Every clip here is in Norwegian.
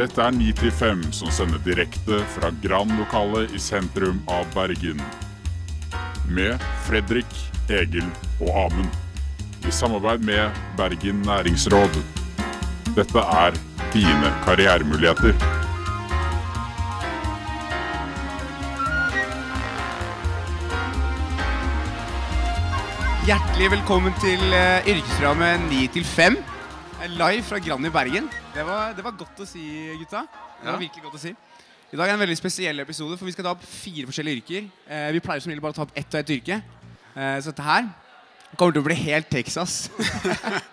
Dette er 9 til 5 som sender direkte fra Grand-lokalet i sentrum av Bergen. Med Fredrik, Egil og Amund. I samarbeid med Bergen næringsråd. Dette er dine karrieremuligheter. Hjertelig velkommen til yrkesrammet yrkesprogrammet 9 til 5. Live fra Grand i Bergen. Det var, det var godt å si, gutta. Det var virkelig godt å si. I dag er en veldig spesiell episode, for vi skal ta opp fire forskjellige yrker. Eh, vi pleier som regel bare å ta opp ett og ett yrke. Eh, så dette her kommer til å bli helt Texas.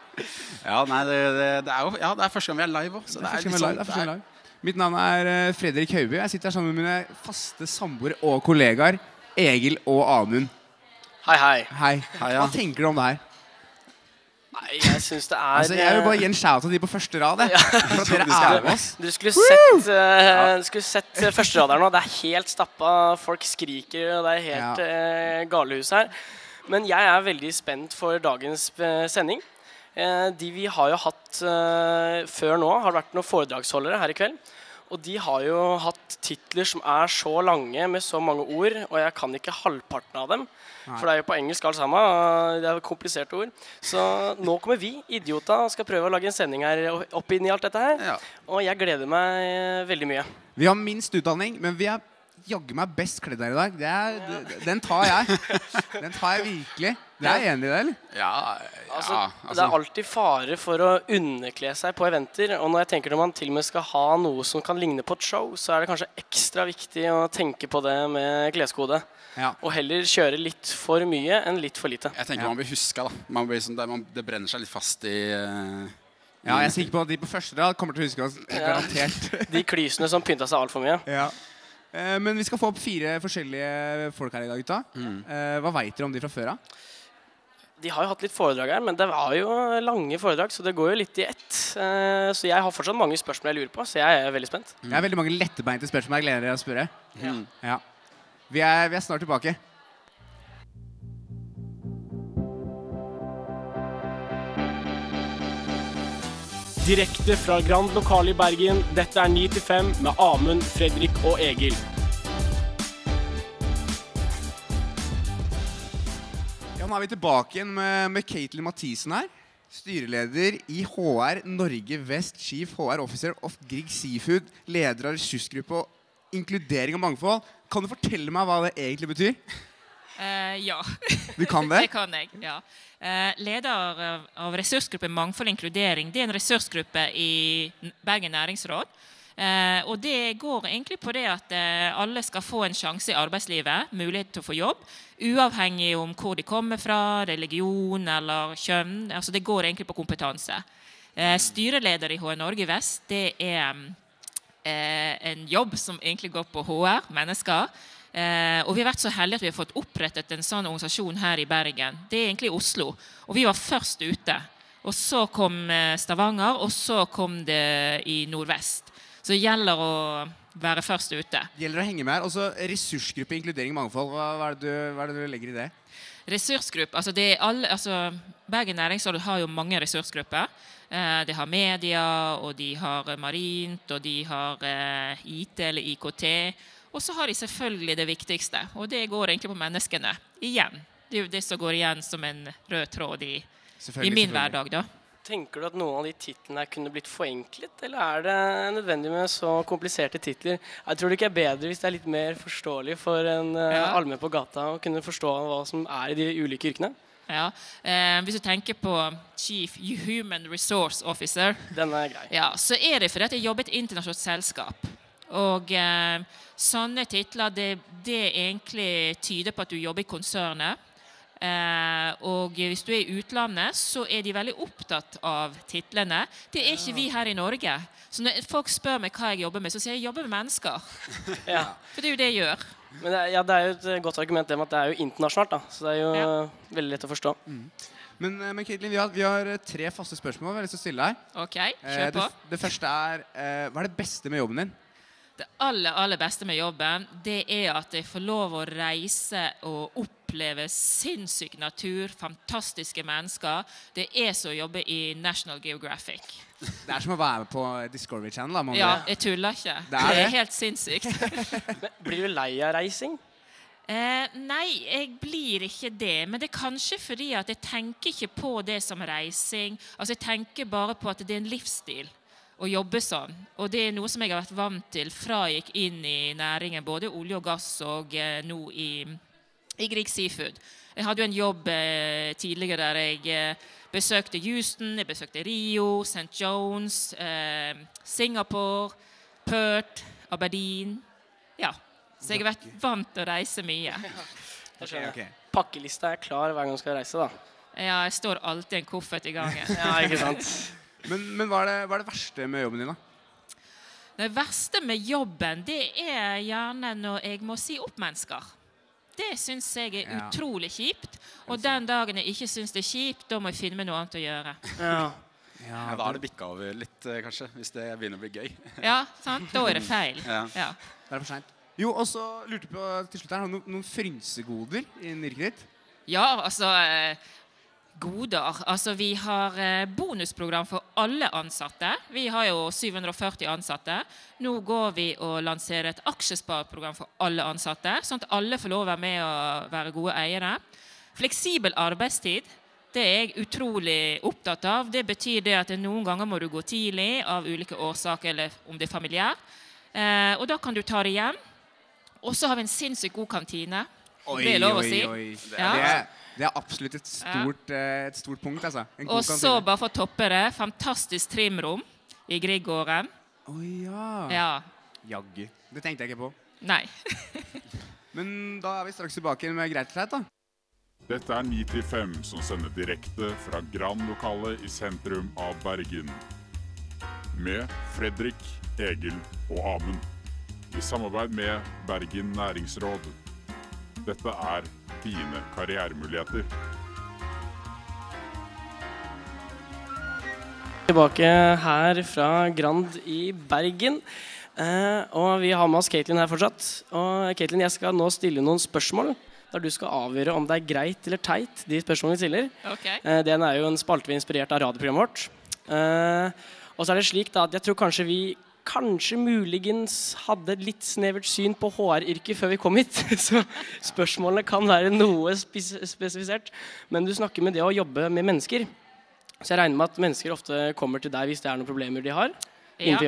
Ja, nei, det, det, det er jo ja, det er første gang vi er live òg. Det er første er live, det er første gang vi er live. Mitt navn er eh, Fredrik Hauby, Jeg sitter her sammen med mine faste samboere og kollegaer Egil og Amund. Hei, hei. Hei. Hei, ja. Hva tenker du om det her? Nei, jeg syns det er Altså, jeg vil bare eh, gi en shout til de på første rad. Ja. For at dere Du er med oss. Skulle sett, uh, skulle sett uh, førsteraderen nå. Det er helt stappa. Folk skriker, og det er helt eh, galehus her. Men jeg er veldig spent for dagens eh, sending. Uh, de vi har jo hatt eh, før nå, har vært noen foredragsholdere her i kveld. Og de har jo hatt titler som er så lange med så mange ord, og jeg kan ikke halvparten av dem. For det er jo på engelsk alt sammen. Det er kompliserte ord. Så nå kommer vi, idiota, og skal prøve å lage en sending her opp inn i alt dette her. Ja. Og jeg gleder meg eh, veldig mye. Vi har minst utdanning, men vi er jaggu meg best kledd her i dag. Det er, ja. den tar jeg. Den tar jeg virkelig. Du er enig i det, eller? Ja, Altså, altså. Det er alltid fare for å underkle seg på eventer. Og når jeg tenker når man til og med skal ha noe som kan ligne på et show, så er det kanskje ekstra viktig å tenke på det med kleskode. Ja. Og heller kjøre litt for mye enn litt for lite. jeg tenker Ja. man blir huska, da. Man blir sånn, det, man, det brenner seg litt fast i uh Ja, jeg er sikker på at de på første rad kommer til å huske oss. Ja. Garantert. De klysene som pynta seg altfor mye. Ja. Eh, Men vi skal få opp fire forskjellige folk her i dag, gutta. Mm. Eh, Hva veit dere om de fra før av? De har jo hatt litt foredrag her, men det var jo lange foredrag, så det går jo litt i ett. Eh, Så jeg har fortsatt mange spørsmål jeg lurer på, så jeg er veldig spent. Det er veldig mange lettbeinte spørsmål jeg gleder dere å spørre. Mm. Ja. Vi er, vi er snart tilbake. Direkte fra Grand Lokale i Bergen, dette er 9 til 5 med Amund, Fredrik og Egil. Ja, Nå er vi tilbake igjen med, med Caitlin Mathisen her. Styreleder i HR Norge Vest, Chief HR Officer of Grieg Seafood, leder av ressursgruppe og inkludering og mangfold. Kan du fortelle meg hva det egentlig betyr? Eh, ja, Du kan det? det kan jeg. ja. Uh, leder av, ressursgruppe Mangfold og inkludering. Det er en ressursgruppe i Bergen næringsråd. Uh, og det går egentlig på det at alle skal få en sjanse i arbeidslivet, mulighet til å få jobb, uavhengig om hvor de kommer fra, religion eller kjønn. Altså Det går egentlig på kompetanse. Styreleder i HR Norge Vest, det er en jobb som egentlig går på HR, mennesker. Eh, og vi har vært så heldige at vi har fått opprettet en sånn organisasjon her i Bergen. Det er egentlig i Oslo. Og vi var først ute. Og så kom eh, Stavanger, og så kom det i Nordvest. Så det gjelder å være først ute. Det Gjelder å henge med her. Også ressursgruppe, inkludering mangfold. Hva, er det du, hva er det du legger i det? Ressursgruppe, altså det er alle, altså Bergen næringsråd har jo mange ressursgrupper. Eh, de har media, og de har marint, og de har eh, IT eller IKT. Og så har de selvfølgelig det viktigste, og det går egentlig på menneskene. Igjen. Det er jo det som går igjen som en rød tråd i, i min hverdag, da. Tenker du at noen av de titlene kunne blitt forenklet, eller er det nødvendig med så kompliserte titler? Jeg tror det ikke er bedre hvis det er litt mer forståelig for en uh, Ja. allmenn på gata å kunne forstå hva som er i de ulike yrkene. Ja. Eh, hvis du tenker på Chief Human Resource Officer, Den er grei. Ja, så er det fordi at jeg jobber i et internasjonalt selskap. Og eh, sånne titler, det, det egentlig tyder på at du jobber i konsernet. Eh, og hvis du er i utlandet, så er de veldig opptatt av titlene. Det er ikke vi her i Norge. Så når folk spør meg hva jeg jobber med, så sier jeg jeg jobber med mennesker. Ja. For det er jo det jeg gjør. Men det er, ja, det er jo et eh, godt argument det med at det er jo internasjonalt, da. Så det er jo Ja. veldig lett å forstå. Men, eh, men Caitlin, vi har, vi har eh, tre faste spørsmål vi har lyst til å stille deg. OK, kjør det, Eh, det, det første er eh, Hva er det beste med jobben din? Det aller, aller beste med jobben, det er at jeg får lov å reise og oppleve sinnssyk natur, fantastiske mennesker. Det er som å jobbe i National Geographic. Det er som å være på Discovery Channel. da, Ja, jeg tuller ikke. Det Det er er, helt sinnssykt. Blir du lei av reising? Eh, nei, jeg blir ikke det. Men det er kanskje fordi at jeg tenker ikke på det som reising. Altså, Jeg tenker bare på at det er en livsstil å jobbe sånn. Og det er noe som jeg har vært vant til fra jeg gikk inn i næringen, både olje og gass og eh, nå i, i Grieg Seafood. Jeg hadde jo en jobb eh, tidligere der jeg eh, besøkte Houston, jeg besøkte Rio, St. Jones, eh, Singapore, Perth, Aberdeen. Ja. Så jeg har vært vant til å reise mye. Okay. Ok. Pakkelista er klar hver gang du skal reise, da. Ja, jeg står alltid en koffert i gangen. Ja, ikke sant? Men, men hva, er det, hva er det verste med jobben din, da? Det verste med jobben, det er gjerne når jeg må si opp mennesker. Det syns jeg er Ja. utrolig kjipt. Og den dagen jeg ikke syns det er kjipt, da må jeg finne meg noe annet å gjøre. Ja. Ja, da er det bikka over litt, eh, kanskje, hvis det begynner å bli gøy. Ja, sant? Da er det feil. Ja. Ja. Da er det for sent. Jo, og så lurte jeg på til slutt her, Har du noen, noen frynsegoder i yrket ditt? Ja, altså eh, Goder. Altså, vi har eh, bonusprogram for alle ansatte. Vi har jo 740 ansatte. Nå går vi og lanserer et aksjespareprogram for alle ansatte, sånn at alle får lov å være med og være gode eiere. Fleksibel arbeidstid. Det er jeg utrolig opptatt av. Det betyr det at noen ganger må du gå tidlig av ulike årsaker, eller om det er familiært. Eh, og da kan du ta det hjem. Og så har vi en sinnssykt god kantine. det er lov å si. Ja. Det, er, det er absolutt et stort, ja. et stort punkt, altså. En Og så, bare for å toppe det, fantastisk trimrom i Griegården. Å ja. Ja. Jaggu. Det tenkte jeg ikke på. Nei. Men da er vi straks tilbake med Greit og da. Dette er 9-5 som sender direkte fra Grand-lokalet i sentrum av Bergen. Med Fredrik, Egil og Amund. I samarbeid med Bergen næringsråd. Dette er dine karrieremuligheter. Tilbake her fra Grand i Bergen. Eh, og vi har med oss Caitlin her fortsatt. Og Caitlin, jeg skal nå stille noen spørsmål. Der du skal avgjøre om det er greit eller teit, de spørsmålene vi stiller. Okay. Eh, den er jo en spalte vi er inspirert av radioprogrammet vårt. Eh, og så er det slik da at jeg tror kanskje vi kanskje muligens hadde et litt snevert syn på HR-yrket før vi kom hit. Så spørsmålene kan være noe spes spesifisert. Men du snakker med det å jobbe med mennesker. Så jeg regner med at mennesker ofte kommer til deg hvis det er noen problemer de har. Ja.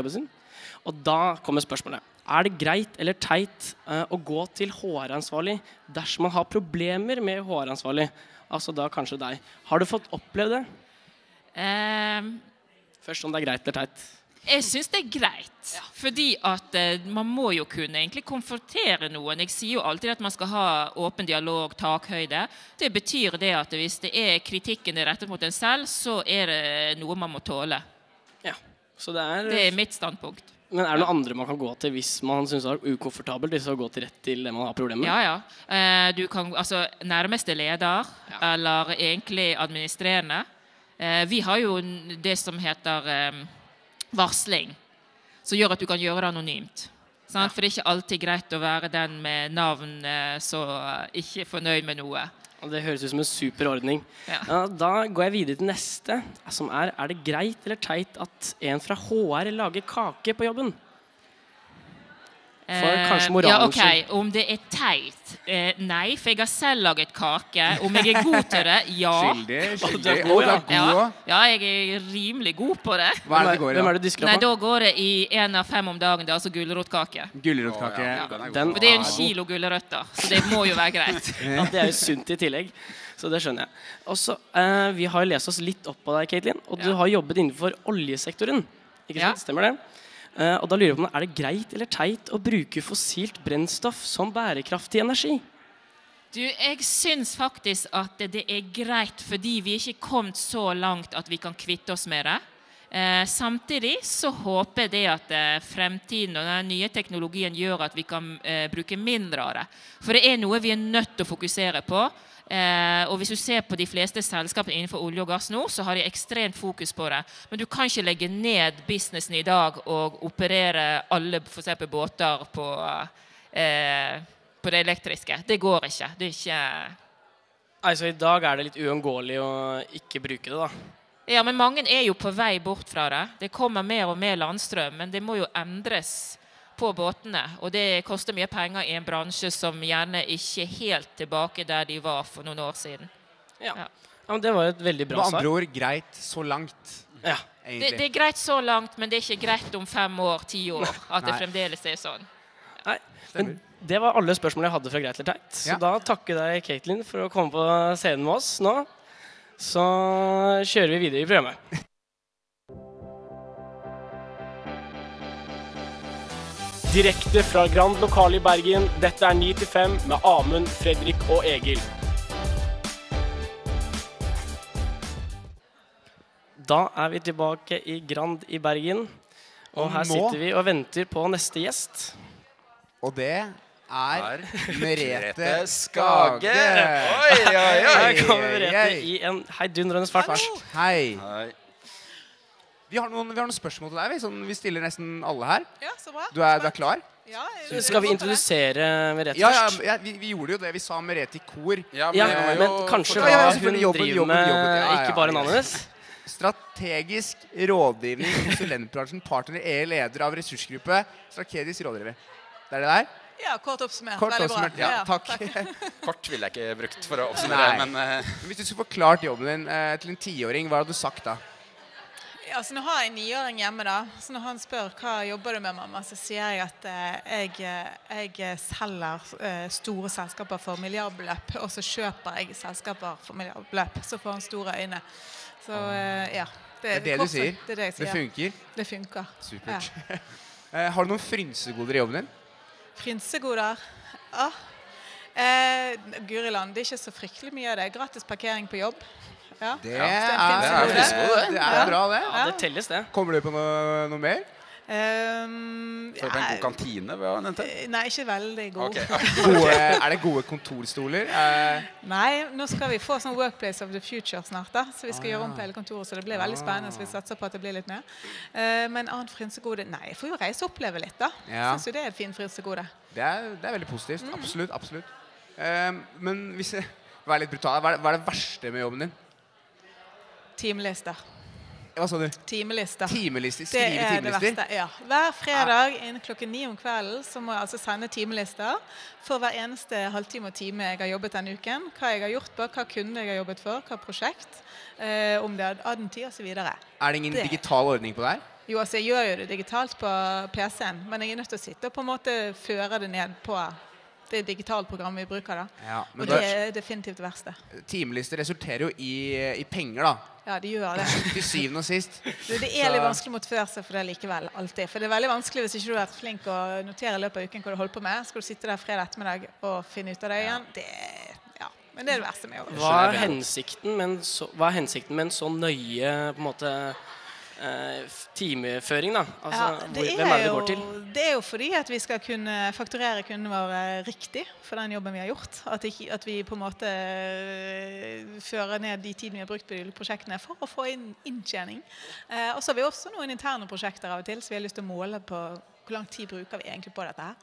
Og da kommer spørsmålet. Er det greit eller teit uh, å gå til HR-ansvarlig dersom man har problemer med HR-ansvarlig? Altså da kanskje deg. Har du fått opplevd det? Um, Først om det er greit eller teit. Jeg syns det er greit. Fordi at eh, man må jo kunne egentlig konfrontere noen. Jeg sier jo alltid at man skal ha åpen dialog, takhøyde. Det betyr det at hvis det er kritikken er rettet mot en selv, så er det noe man må tåle. Ja. Så det er, Det er mitt standpunkt. Men er det noen andre man kan gå til hvis man syns det er ukomfortabelt? Hvis å gå til rett til det man har problemer med? Ja, ja. Eh, du kan, altså, nærmeste leder, eller egentlig administrerende. Eh, vi har jo det som heter eh, varsling, som gjør at du kan gjøre det anonymt. Sant? For det er ikke alltid greit å være den med navn eh, som ikke er fornøyd med noe. Det høres ut som en super ordning. Ja, da går jeg videre til neste, som er Er det greit eller teit at en fra HR lager kake på jobben? For kanskje moralen ja, ok, Om det er teit? Eh, nei, for jeg har selv laget kake. Om jeg er god til det? Ja. Skyldig, skyldig. Og god, ja. Ja, ja, jeg er rimelig god på det. Hva er det det går i? Hvem er det du disker Nei, på? da går det i én av fem om dagen. Det er altså gulrotkake. Gulrotkake. Oh, ja, den er god. For det er en kilo gulrøtter, så det må jo være greit. Ja, det er jo sunt i tillegg. Så det skjønner jeg. Også, eh, Vi har lest oss litt opp på deg, Caitlin. Og du Ja. har jobbet innenfor oljesektoren. Ikke Ja. sant? Stemmer det? Eh, og da lurer jeg på om Er det greit eller teit å bruke fossilt brennstoff som bærekraftig energi? Du, jeg syns faktisk at det er greit, fordi vi er ikke kommet så langt at vi kan kvitte oss med det. Eh, samtidig så håper jeg det at eh, fremtiden og den nye teknologien gjør at vi kan eh, bruke mindre av det. For det er noe vi er nødt til å fokusere på. Eh, og hvis du ser på de fleste selskapene innenfor olje og gass nå, så har de ekstremt fokus på det. Men du kan ikke legge ned businessen i dag og operere alle for eksempel, båter på, eh, på det elektriske. Det går ikke. Det er ikke Altså, I dag er det litt uunngåelig å ikke bruke det, da. Ja, men mange er jo på vei bort fra det. Det kommer mer og mer landstrøm, men det må jo endres på båtene. Og det koster mye penger i en bransje som gjerne ikke er helt tilbake der de var for noen år siden. Ja. Ja. ja men Det var et veldig bra svar. andre ord greit så langt, Ja. Det, det er greit så langt, men det er ikke greit om fem år, ti år, at det fremdeles er sånn. Nei, men det var alle spørsmål jeg hadde fra Greit eller teit. Så Ja. da takker jeg deg, Caitlin, for å komme på scenen med oss nå. Så kjører vi videre i programmet. Direkte fra Grand lokale i Bergen, dette er 9 til 5 med Amund, Fredrik og Egil. Da er vi tilbake i Grand i Bergen. Og Og her nå- sitter vi og venter på neste gjest. Og det er Merete Merete Skage. Oi, oi, oi. Her kommer Merete i en heidundrende fart. Hei. Nei. Vi har, noen, vi har noen spørsmål til deg. Vi, sånn, vi stiller nesten alle her. Ja, så bra. Du er, du er klar? Ja, Så skal vi introdusere Merete Ja, ja, først? ja vi, vi gjorde jo det. Vi sa Merete i kor. Ja, Ja, vi jo men kanskje hva ja, hun. Jobben, driver med. Ja, ja, ikke bare ja. navnet hennes. Strategisk rådgivning, konsulentbransjen, partner er leder av ressursgruppe. Strategisk rådgiver. Det er det der? Ja, kort oppsummert. Kort Veldig bra. oppsummert. Ja, takk. Kort ville jeg ikke brukt for å oppsummere, Nei. men uh... Men Hvis du skulle forklart jobben din uh, til en tiåring, hva hadde du sagt da? Ja, så nå har jeg en niåring hjemme, da. Så når han spør hva jobber du med, mamma, så sier jeg at eh, jeg, eh, jeg selger eh, store selskaper for milliardbeløp, og så kjøper jeg selskaper for milliardbeløp. Så får han store øyne. Så eh, ja. Det er det du sier? Det det jeg Det funker? Det funker. Supert. Ja. har du noen frynsegoder i jobben din? Frynsegoder. Ah. Eh, Guriland, det er ikke så fryktelig mye av det. Gratis parkering på jobb. Ja. Det er, det, er, det det. er bra, det. Ja, det telles, det. Kommer du på noe, noe mer? Um, du på en god kantine? Eh, Nei, ikke veldig god. Okay. Gode, er det gode kontorstoler? Uh. Nei, nå skal vi få sånn Workplace of the Future snart. da Så vi skal Ah, gjøre om på hele kontoret, så det blir veldig spennende. Så vi satser på at det blir litt mer. Uh, men annet frynsegode Nei, jeg får jo reise og oppleve litt, da. Ja. Syns jo det er et fint frynsegode. det, er, det er veldig positivt. Mm. Absolutt. absolutt. uh, men hvis jeg Vær litt brutal. Hva er, hva er det verste med jobben din? Timelister. Hva sa du? Timelister. Timelister? Skrive Det er er det verste. ja. Hver fredag innen klokken ni om kvelden så må jeg altså sende timelister for hver eneste halvtime og time jeg har jobbet denne uken. Hva jeg har gjort på, hva kunde jeg har jobbet for, hva prosjekt, eh, om det er adentid osv. Er det ingen Det- digital ordning på det her? Jo, altså jeg gjør jo det digitalt på PC-en, men jeg er nødt til å sitte og på en måte føre det ned på det digitale programmet vi bruker. da. Ja, Og det er definitivt det verste. timelister resulterer jo i, i penger, da. Ja, de gjør det. Til syvende og sist. Det, det er litt vanskelig å motivere seg for det likevel. alltid. For det er veldig vanskelig hvis ikke du har vært flink å notere i løpet av uken hva du holder på med. Skal du sitte der fredag ettermiddag og finne ut av det igjen? Det, ja. Men det er det verste med å Hva er hensikten med en så, hva er hensikten med en så nøye på en måte, timeføring? da? Altså, Ja, hvor, det, hvem er det det går til? det er jo fordi at vi skal kunne fakturere kundene våre riktig for den jobben vi har gjort. At, ikke, at vi på en måte eh, fører ned de tidene vi har brukt på de prosjektene for å få inn inntjening. Eh, og så har vi også noen interne prosjekter av og til, så vi har lyst til å måle på hvor lang tid bruker vi egentlig på dette her.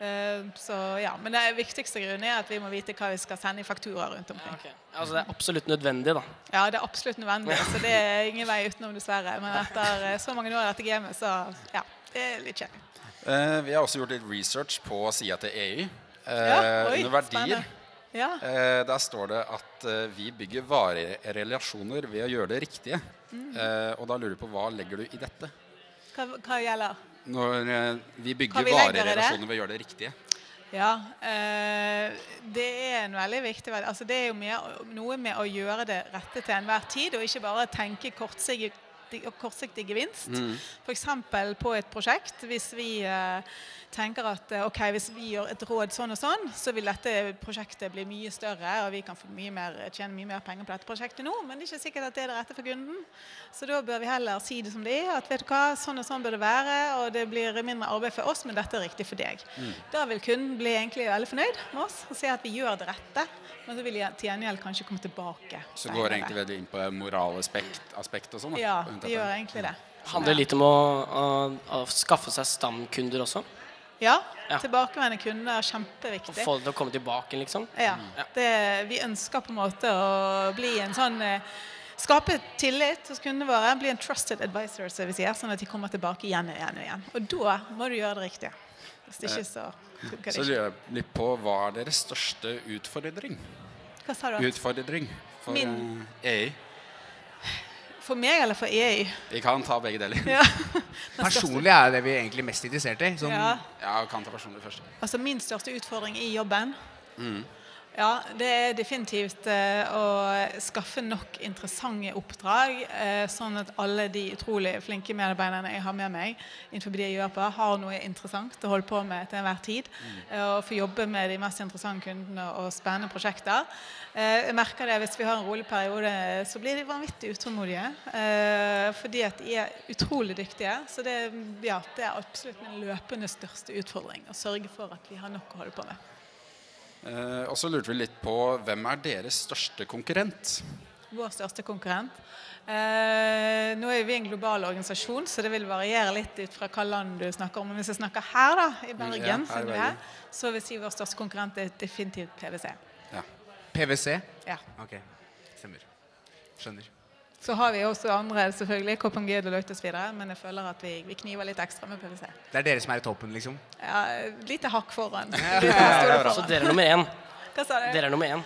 Eh, så ja, Men det viktigste grunnen er at vi må vite hva vi skal sende i fakturaer rundt omkring. Ok. Altså, det er absolutt nødvendig, da. Ja, det er absolutt nødvendig, så det er ingen vei utenom, dessverre. Men etter eh, så mange år i dette gamet, så ja, det er litt kjedelig. eh, Vi har også gjort litt research på sida til EU. Eh, Ja, oi, under verdier. Ja. Eh, der står det at eh, vi bygger varige relasjoner ved å gjøre det riktige. Mm. Eh, og da lurer du på hva legger du i dette? Hva, hva gjelder? Når eh, vi bygger vi legger i varige det? relasjoner ved å gjøre det riktige. Ja, eh, det er en veldig viktig altså Det er jo mer, noe med å gjøre det rette til enhver tid, og ikke bare tenke kortsiktig, kortsiktig, kortsiktig gevinst. F.eks. på et prosjekt. Hvis vi eh, tenker at eh, ok, hvis vi gjør et råd sånn og sånn, så vil dette prosjektet bli mye større, og vi kan få mye mer, tjene mye mer penger på dette prosjektet nå, men det er ikke sikkert at det er det rette for kunden. Så da bør vi heller si det som det er, at vet du hva, sånn og sånn bør det være, og det blir mindre arbeid for oss, men dette er riktig for deg. Da vil kunden bli egentlig veldig fornøyd med oss og se at vi gjør det rette, men så vil jeg til gjengjeld kanskje komme tilbake. Så går egentlig veldig inn på moralaspekt aspekt og sånn? Ja, det gjør egentlig det. Handler det litt om å, å, å skaffe seg stamkunder også? Ja, Ja. tilbakevendende kunder er Og Å få det til å komme tilbake, liksom? Ja, det, vi ønsker på en måte å bli en sånn eh, Skape tillit hos kundene våre. Bli en trusted advisor, som vi sier, sånn at de kommer tilbake igjen og igjen. Og igjen. Og da må du gjøre det riktige. Hvis det ikke, så funker Så lurer jeg litt på hva er deres største utfordring? Hva sa du? Utfordring for Min- eh, EI? For meg eller for EI? Vi kan ta begge deler. Ja. Personlig er det vi er egentlig mest interessert i. Sånn, Ja, Ja, vi kan ta personlig først. altså min største utfordring i jobben Mm. Ja, det er definitivt eh, å skaffe nok interessante oppdrag, eh, sånn at alle de utrolig flinke medarbeiderne jeg har med meg, innenfor det jeg gjør på, har noe interessant å holde på med til enhver tid. Eh, og få jobbe med de mest interessante kundene og spennende prosjekter. Jeg merker det Hvis vi har en rolig periode, så blir de vanvittig utålmodige. Fordi at de er utrolig dyktige. Så det, ja, det er absolutt min løpende største utfordring. Å sørge for at vi har nok å holde på med. Eh, og så lurte vi litt på hvem er deres største konkurrent? Vår største konkurrent. Eh, nå er vi en global organisasjon, så det vil variere litt ut fra hva land du snakker om. Men hvis jeg snakker her, da, i Bergen, Ja, her er, Bergen. så vil jeg si vår største konkurrent er definitivt PwC. Ja. PwC? Ja. Ok, stemmer. Skjønner. Så har vi også andre, selvfølgelig, KPMG, Deloitte videre men jeg føler at vi, vi kniver litt ekstra med PwC. Det er dere som er i toppen, liksom? Ja, lite hakk foran. Ja, Ja, stole Så dere er nummer én. Hva sa du? Dere er nummer én.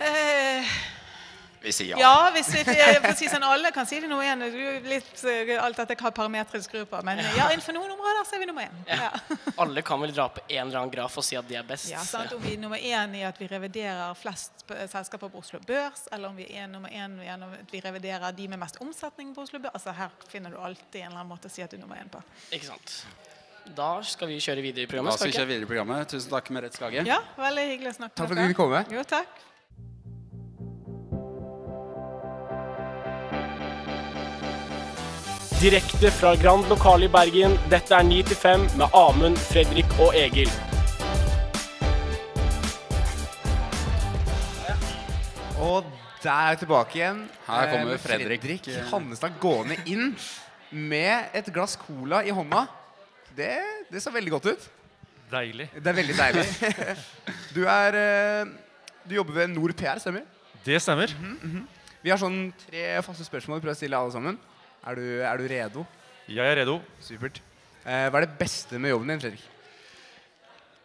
Eh, Vi sier ja. ja, hvis vi, for å si sånn, alle kan si det nå igjen. Litt eh, alt dette hva parametrisk skrur. Men ja, innenfor noen områder så er vi nummer én. Ja. Alle kan vel dra på en eller annen graf og si at de er best. Ja, sant? Om vi er nummer én i at vi reviderer flest selskaper på Oslo Børs, eller om vi er nummer én gjennom at vi reviderer de med mest omsetning på Oslo Børs. Altså Her finner du alltid en eller annen måte å si at du er nummer én på. Ikke sant. Da skal vi kjøre videre i programmet. Da skal vi kjøre videre i programmet. Tusen takk, Merete Skage. Ja, veldig hyggelig å snakke Takk for med at du komme. Jo, takk. Direkte fra Grand Lokale i Bergen, dette er 9 til 5 med Amund, Fredrik og Egil. Og der er vi tilbake igjen. Her eh, kommer med Fredrik. Fredrik Hannestad gående inn med et glass cola i hånda. Det, det så veldig godt ut. Deilig. Det er veldig deilig. Du er eh, Du jobber ved Nord PR, stemmer? Det stemmer. Vi har sånn tre faste spørsmål vi prøver å stille alle sammen. Er du, er du redo? Jeg er redo. Supert. Eh, hva er det beste med jobben din, Fredrik?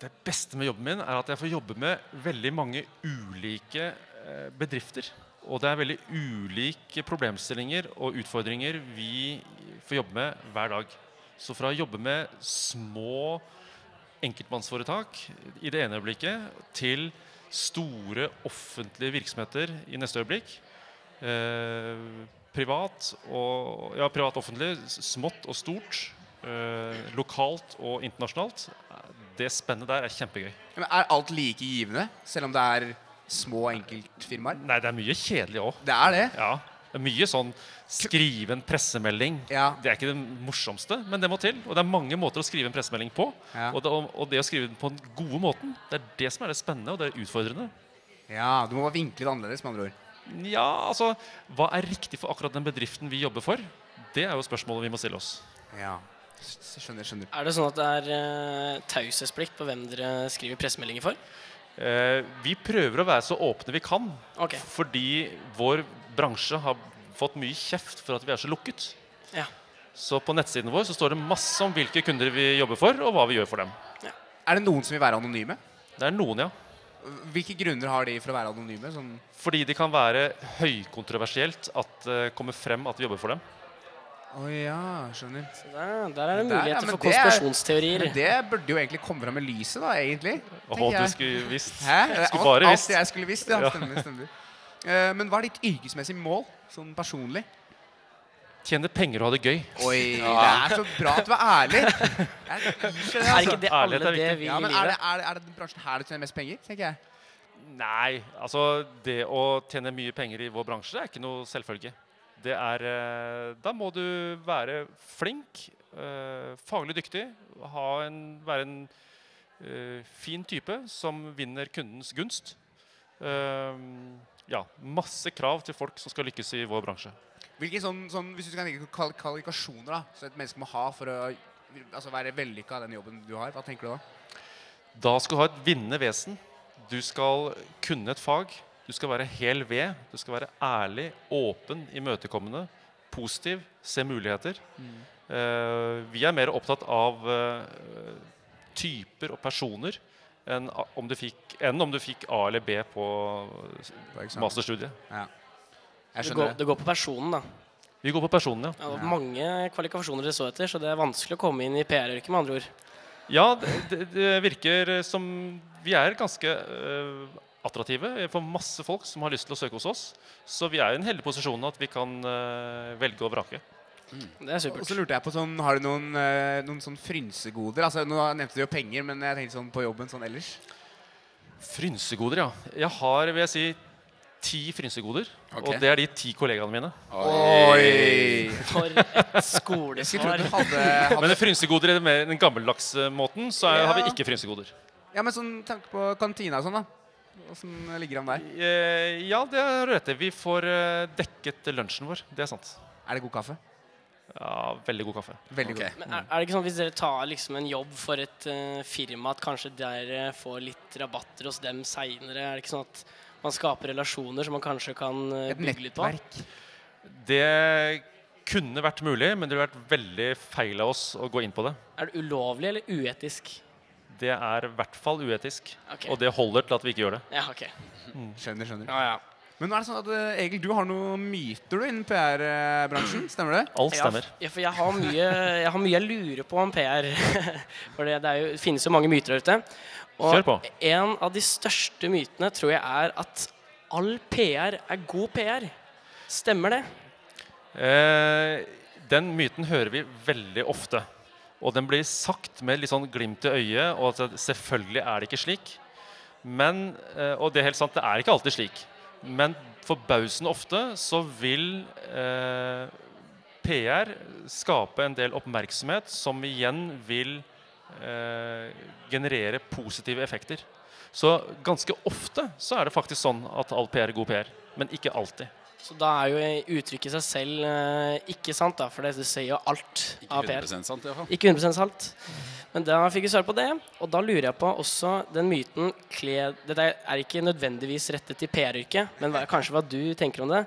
Det beste med jobben min er at jeg får jobbe med veldig mange ulike eh, bedrifter. Og det er veldig ulike problemstillinger og utfordringer vi får jobbe med hver dag. Så fra å jobbe med små enkeltmannsforetak i det ene øyeblikket til store offentlige virksomheter i neste øyeblikk. Eh, privat og ja, privat offentlig, smått og stort. Eh, lokalt og internasjonalt. Det spennet der er kjempegøy. Men er alt like givende, selv om det er små enkeltfirmaer? Nei, det er mye kjedelig òg. Det er det. Ja. Det er mye sånn skrive en pressemelding. Ja. Det er ikke det morsomste, men det må til. Og det er mange måter å skrive en pressemelding på. Ja. Og, det, og det å skrive den på den gode måten, det er det som er det spennende og det er utfordrende. Ja, Du må vinkle det annerledes, med andre ord. Ja, altså Hva er riktig for akkurat den bedriften vi jobber for? Det er jo spørsmålet vi må stille oss. Ja, skjønner, skjønner. Er det sånn at det er uh, taushetsplikt på hvem dere skriver pressemeldinger for? Uh, vi prøver å være så åpne vi kan, Okay. fordi vår bransje har fått mye kjeft for at vi er så lukket. Ja. Så på nettsiden vår så står det masse om hvilke kunder vi jobber for, og hva vi gjør for dem. Er det noen som vil være anonyme? Det er noen, ja. Hvilke grunner har de for å være anonyme? Sånn Fordi det kan være høykontroversielt at det kommer frem at vi jobber for dem. Å ja, skjønner. Så der, der er det muligheter ja, for er- konspirasjonsteorier. Men det burde jo egentlig komme fram i lyset, da, egentlig. Å, tenker du skulle visst. Hæ? Det Skulle alt, bare alt jeg skulle visst, ja. Ja. Stemmer, stemmer. Uh, men hva er ditt yrkesmessige mål, sånn personlig? Tjene penger og ha det gøy. Oi, det er så bra at du er ærlig. Jeg liker det, Er altså. ikke det alle det vil Ja, men er det, er, det, er det den bransjen her du tjener mest penger? tenker jeg. Nei, altså det å tjene mye penger i vår bransje er ikke noe selvfølge. Det er eh, Da må du være flink, eh, faglig dyktig, ha en, være en eh, fin type som vinner kundens gunst. Ja, masse krav til folk som skal lykkes i vår bransje. Hvilke sånn, sånn, Hvis du kan tenke kvalifikasjoner da, et menneske må ha for å altså, være vellykka av den jobben du har, hva tenker du da? Da skal du ha et vinnende vesen. Du skal kunne et fag. Du skal være hel ved. Du skal være ærlig, åpen, imøtekommende, positiv, se muligheter. Eh, vi er mer opptatt av uh, typer og personer enn om du fikk, enn om du fikk A eller B på masterstudiet. Ja. Jeg Det går, det. går på personen, da. Vi går på personen, ja. Ja, det var mange kvalifikasjoner dere så etter, så det er vanskelig å komme inn i PR-yrket, med andre ord. Ja, det, det, virker som vi er ganske uh, attraktive for masse folk som har lyst til å søke hos oss. Så vi er i en heldig posisjon at vi kan uh, velge og vrake. Det er supert. Og så lurte jeg på sånn, Har du noen, uh, noen sånn frynsegoder? Altså, Nå nevnte du jo penger, men jeg tenkte sånn på jobben sånn ellers. Frynsegoder, ja. Jeg har vil jeg si, ti frynsegoder. Okay. Og det er de ti kollegaene mine. Oi! For et Jeg skolesvar. Men frynsegoder i den mer den gammeldagse måten, så er, har vi ikke frynsegoder. Ja, men sånn tanke på kantina og sånn, da. Åssen ligger han der? Eh, ja, det har du rett i. Vi får eh, dekket lunsjen vår. Det er sant. Er det god kaffe? Ja, Veldig god kaffe. Veldig okay. god. Men er, er det ikke sånn hvis dere tar liksom en jobb for et uh, firma, at kanskje dere får litt rabatter hos dem seinere? Er det ikke sånn at man skaper relasjoner som man kanskje kan eh, bygge litt på? Det kunne vært mulig, men det ville vært veldig feil av oss å gå inn på det. Er det ulovlig eller uetisk? Det er i hvert fall uetisk. Okay. Og det holder til at vi ikke gjør det. Ja, ok. Skjønner, skjønner. Ja, ja. Men nå er det sånn at eh, Egil, du har noen myter du innen PR-bransjen. Stemmer det? Alt stemmer. Ja, for jeg har mye jeg, har mye jeg lurer på om PR. for det, det, er jo, det finnes jo mange myter der ute. Og en av de største mytene tror jeg er at all PR er god PR. Stemmer det? Eh, den myten hører vi veldig ofte. Og den blir sagt med litt sånn glimt i øyet, og at selvfølgelig er det ikke slik. Men, eh, og det er helt sant, det er ikke alltid slik. Men forbausende ofte så vil eh, PR skape en del oppmerksomhet som igjen vil generere positive effekter. Så ganske ofte så er det faktisk sånn at all PR er god PR, men ikke alltid. Så da er jo uttrykket i seg selv eh, ikke sant, da, for det, sier jo alt Ikke av PR. 100 sant, i hvert fall. Ikke 100% sant. Men da fikk vi svar på det. Og da lurer jeg på også den myten kle, Dette er ikke nødvendigvis rettet til PR-yrket, men hva, kanskje hva du tenker om det.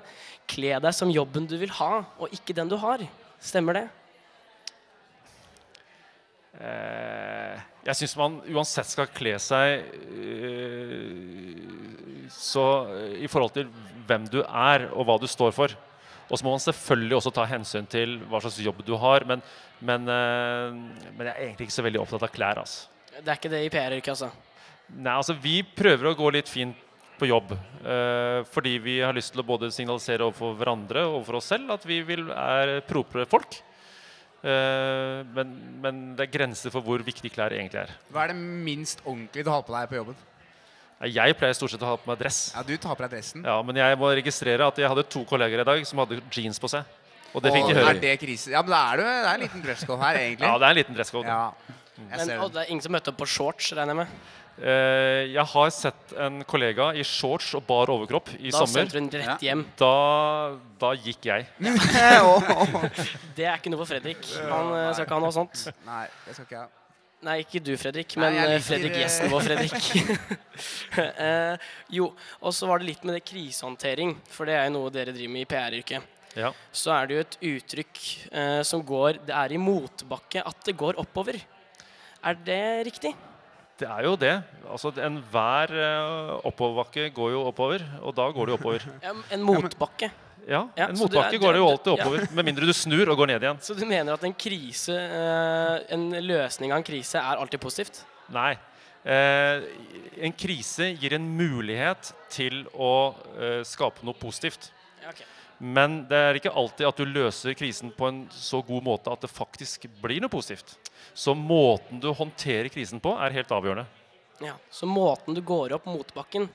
Kle deg som jobben du vil ha, og ikke den du har. Stemmer det? Eh, jeg syns man uansett skal kle seg eh, så i forhold til hvem du er og hva du står for. Og så må man selvfølgelig også ta hensyn til hva slags jobb du har, men, men, eh, men jeg er egentlig ikke så veldig opptatt av klær. Altså. Det er ikke det i PR-yrket, altså. Nei, altså Vi prøver å gå litt fint på jobb. eh, fordi vi har lyst til å både signalisere overfor hverandre og overfor oss selv at vi vil, er propre folk. Eh, men, men det er grenser for hvor viktig klær egentlig er. Hva er det minst ordentlige du har på deg på jobben? Jeg pleier stort sett å ha på meg dress. Ja, Du tar på deg dressen. Ja, Men jeg må registrere at jeg hadde to kolleger i dag som hadde jeans på seg. Og det fikk de høre. Er det krise? Ja, men da er det, det er en liten dresscode her, egentlig. Ja, det er en liten dresscode. Ja, Men, og det. det er ingen som møtte opp på shorts, regner jeg med? Eh, jeg har sett en kollega i shorts og bar overkropp i Da sommer. Da du den rett hjem. Da, da gikk jeg. Det er ikke noe for Fredrik. Han Nei. skal ikke ha noe sånt. Nei, det skal ikke jeg. Nei, ikke du, Fredrik, men jeg eh, liker, Fredrik eh, gjesten vår, Fredrik. eh, jo, og så var det litt med det krisehåndtering, for det er jo noe dere driver med i PR-yrket. Ja. Så er det jo et uttrykk eh, som går Det er i motbakke at det går oppover. Er det riktig? Det er jo det. Altså, Enhver uh, oppoverbakke går jo oppover, og da går det jo oppover. En motbakke. Ja, Ja, En motbakke er- går det jo alltid alltid ja. oppover, med mindre du snur og går ned igjen. Så du mener at en krise, eh, en løsning av en krise, er alltid positivt? Nei. Eh, en krise gir en mulighet til å eh, skape noe positivt. Ja, ok. Men det er ikke alltid at du løser krisen på en så god måte at det faktisk blir noe positivt. Så måten du håndterer krisen på, er helt avgjørende. Ja, Så måten du går opp motbakken,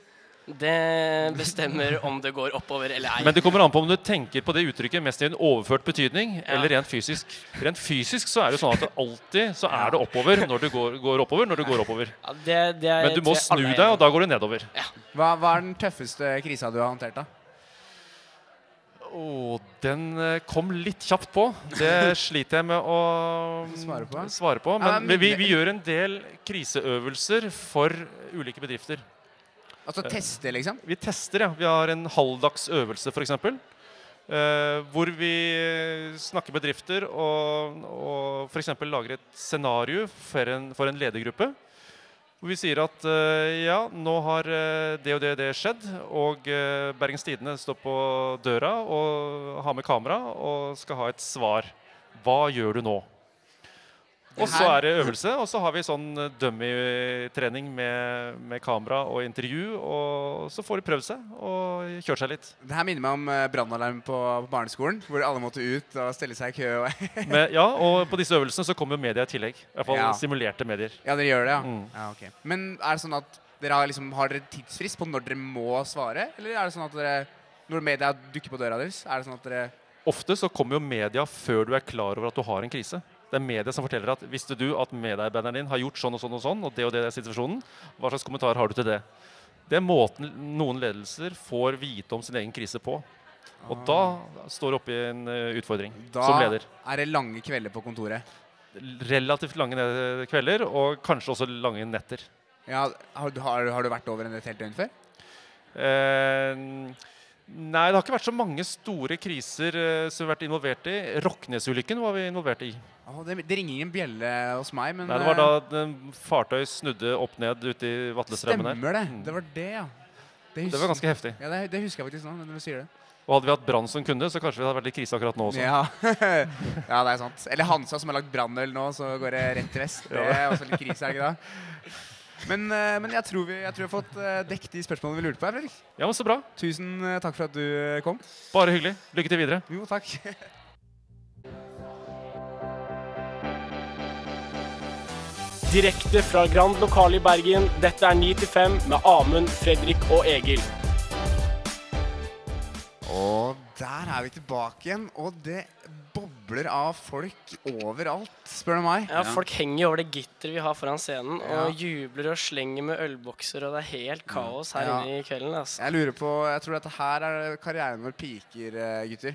det bestemmer om det går oppover eller ei. Men det kommer an på om du tenker på det uttrykket mest i en overført betydning eller rent fysisk. Rent fysisk så er det sånn at det alltid så er det oppover når du går, går oppover. når du går oppover. Ja, det, det er, Men du må snu deg, og da går du nedover. Hva, hva er den tøffeste krisa du har håndtert, da? Åh, den eh, kom litt kjapt på. Det sliter jeg med å Svare på? svare på. Men men- vi, vi gjør en del kriseøvelser for ulike bedrifter. Altså teste, liksom? Vi tester, ja. Vi har en halvdags øvelse, f.eks. Uh, hvor vi snakker bedrifter og, og f.eks. lager et scenario for en, for en ledergruppe. Hvor vi sier at eh, ja, nå har eh, det og det, det skjedd, og uh, Bergens Tidende står på døra og har med kamera og skal ha et svar. Hva gjør du nå? Og så er det øvelse, og så har vi sånn eh, dummy-trening med, med kamera og intervju. Og så får de prøvd seg og kjørt seg litt. Det her minner meg om eh, brannalarm på, på barneskolen, hvor alle måtte ut og stelle seg i kø. Men, ja, og på disse øvelsene så kommer jo media i tillegg. I hvert fall Ja. simulerte medier. ja, dere gjør det, ja? Mm. ja okay. Men er det sånn at dere har, liksom, har dere tidsfrist på når dere må svare? Eller er det sånn at dere, når media dukker på døra deres, er det sånn at dere Ofte så kommer jo media før du er klar over at du har en krise. Det er media som forteller at visste du at medarbeideren din har gjort sånn og sånn og sånn, og det og det er situasjonen, hva slags kommentar har du til det? Det er måten noen ledelser får vite om sin egen krise på. Og da står du oppe i en eh, utfordring Da som leder. Da er det lange kvelder på kontoret. Relativt lange kvelder, og kanskje også lange netter. Ja, har, du- har, har du vært over en et helt døgn før? Eh, nei, det har ikke vært så mange store kriser eh, som vi har vært involvert i. Roknesulykken var vi involvert i. Det, det ringer ingen bjelle hos meg, men Nei, det var da eh, fartøy snudde opp ned ute i vatlestrømmen her. Stemmer det. Mm. Det var det, ja. Det var ganske heftig. Ja, det, det husker jeg faktisk nå, når du sier det. Og hadde vi hatt brann som kunde, så kanskje vi hadde vært litt krise akkurat nå også. Ja. ja, det er sant. Eller Hansa som har lagd brannøl nå, så går det rett til vest. Det er også litt krise, er det ikke det? Men, eh, men jeg, tror vi, jeg tror vi har fått eh, dekket de spørsmålene vi lurte på. her, Fredrik. Ja, men Så bra. Tusen takk for at du kom. Bare hyggelig. Lykke til videre. Jo, takk. Direkte fra Grand Lokale i Bergen, dette er 9 til 5 med Amund, Fredrik og Egil. Og der er vi tilbake igjen, og det bobler av folk overalt, spør du meg. Ja, Folk henger over det gitteret vi har foran scenen Ja. og jubler og slenger med ølbokser, og det er helt kaos her Ja. inne i kvelden. Altså. Jeg lurer på, jeg tror dette her er karrieren vår piker, gutter. gutter.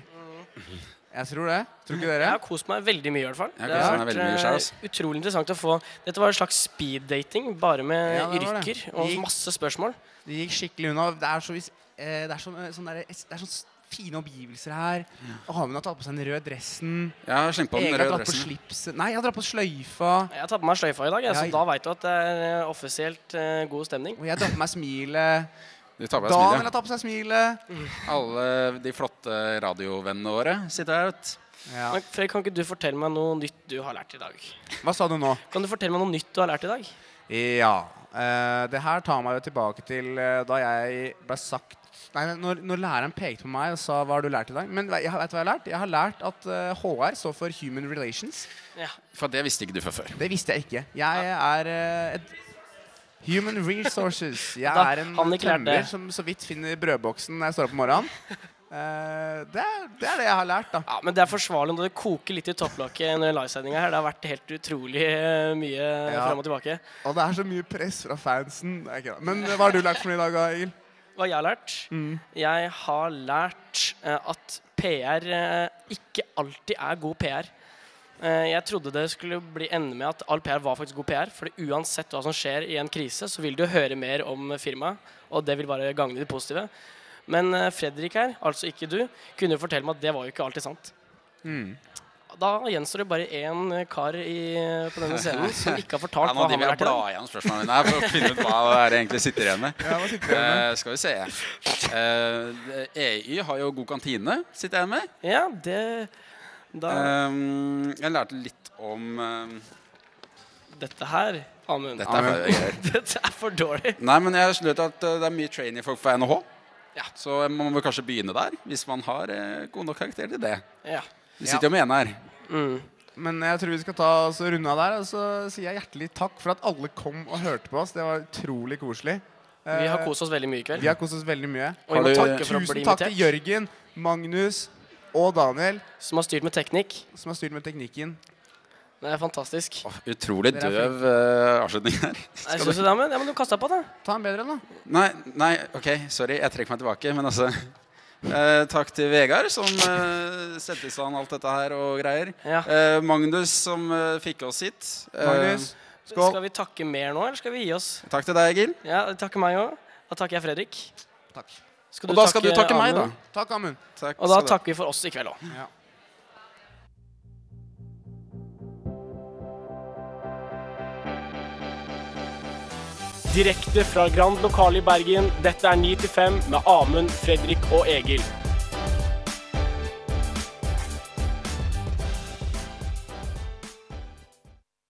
Jeg tror det. Tror ikke dere? Jeg har kost meg veldig mye, i hvert fall. Det har vært selv, eh, altså. utrolig interessant å få Dette var en slags speed-dating, bare med Ja, yrker det. og Gikk- masse spørsmål. Det gikk skikkelig unna. Det er så, vis- eh, det er sånn, eh, sånn der, det er sånn fine omgivelser her. Amund har tatt på seg den røde dressen. Jeg har slengt på den røde dressen. Slips. Nei, jeg har dratt på sløyfa. Jeg har tatt på meg sløyfa i dag, jeg, Ja, så da veit du at det er eh, offisielt uh, god stemning. Og jeg har tatt på meg smilet. Du tar på deg Daniel har tatt på seg smilet. Alle de flotte radiovennene våre sitter her. vet du. Ja. Men Fred, kan ikke du fortelle meg noe nytt du har lært i dag? Hva sa du nå? Kan du fortelle meg noe nytt du har lært i dag? Ja. Uh, det her tar meg jo tilbake til uh, da jeg ble sagt Nei, når, når læreren pekte på meg og sa 'hva har du lært i dag'? Men jeg, vet du hva jeg har lært? Jeg har lært at uh, HR står for Human Relations. Ja. For det visste ikke du fra før. Det visste jeg ikke. Jeg er eh, et Human Resources. Jeg Da- er en tømmer som så vidt finner brødboksen når jeg står opp om morgenen. Uh, det, er, det er det jeg har lært, da. Ja, men det er forsvarlig når det koker litt i topplokket under livesendinga her. Det har vært helt utrolig eh, mye Ja. fram og tilbake. Og det er så mye press fra fansen. Men eh, hva har du lært for noe i dag, Egil? Hva jeg har lært? Mm. Jeg har lært at PR ikke alltid er god PR. Eh, jeg trodde det skulle bli ende med at all PR var faktisk god PR. For uansett hva som skjer i en krise, så vil du høre mer om firmaet. Og det vil bare gagne det positive. Men eh, Fredrik her, altså ikke du, kunne jo fortelle meg at det var jo ikke alltid sant. Mm. Da gjenstår det bare én kar i, på denne scenen som ikke har fortalt Ja, hva han har jeg og lært i dag. blar igjen spørsmålene her for å finne ut hva det er jeg egentlig sitter igjen med. Ja, sitter igjen med? Uh, skal vi se. Uh, EY har jo god kantine, sitter jeg igjen med. Ja, det da, Um, jeg lærte litt om um, Dette her, Amund Dette er for. Dette er for dårlig. Nei, men jeg har at uh, det er mye trainee-folk fra NHH. Ja, Så man må kanskje begynne der, hvis man har eh, god nok karakter til det. Ja. Vi sitter jo med en her. Mm. Men jeg tror vi skal ta oss runde av der. Og så sier jeg hjertelig takk for at alle kom og hørte på oss. Det var utrolig koselig. Vi har Eh, kost oss veldig mye i kveld. Vi har kost oss veldig mye. Og vi må takke for å bli Tusen takk til. Jørgen, Magnus og Daniel, Som har styrt med teknikk. som har styrt med teknikken. Det er fantastisk. Oh, utrolig er døv uh, avslutning her. Jeg synes det, men, ja, men du kasta på det. Ta en bedre, da. Nei, nei, OK, sorry. Jeg trekker meg tilbake. Men altså eh, Takk til Vegard, som eh, setter i stand alt dette her og greier. Ja. Eh, Magnus, som eh, fikk oss hit. Magnus, Magnus, Skal skål. vi takke mer nå, eller skal vi gi oss? Takk til deg, Egil. Ja, takker meg òg. Da takker jeg Fredrik. Takk. Og da skal du takke meg, da. Takk, Amund. Takk Og da takker vi for oss i kveld òg. Ja. Direkte fra Grand lokale i Bergen, dette er 9 til 5 med Amund, Fredrik og Egil.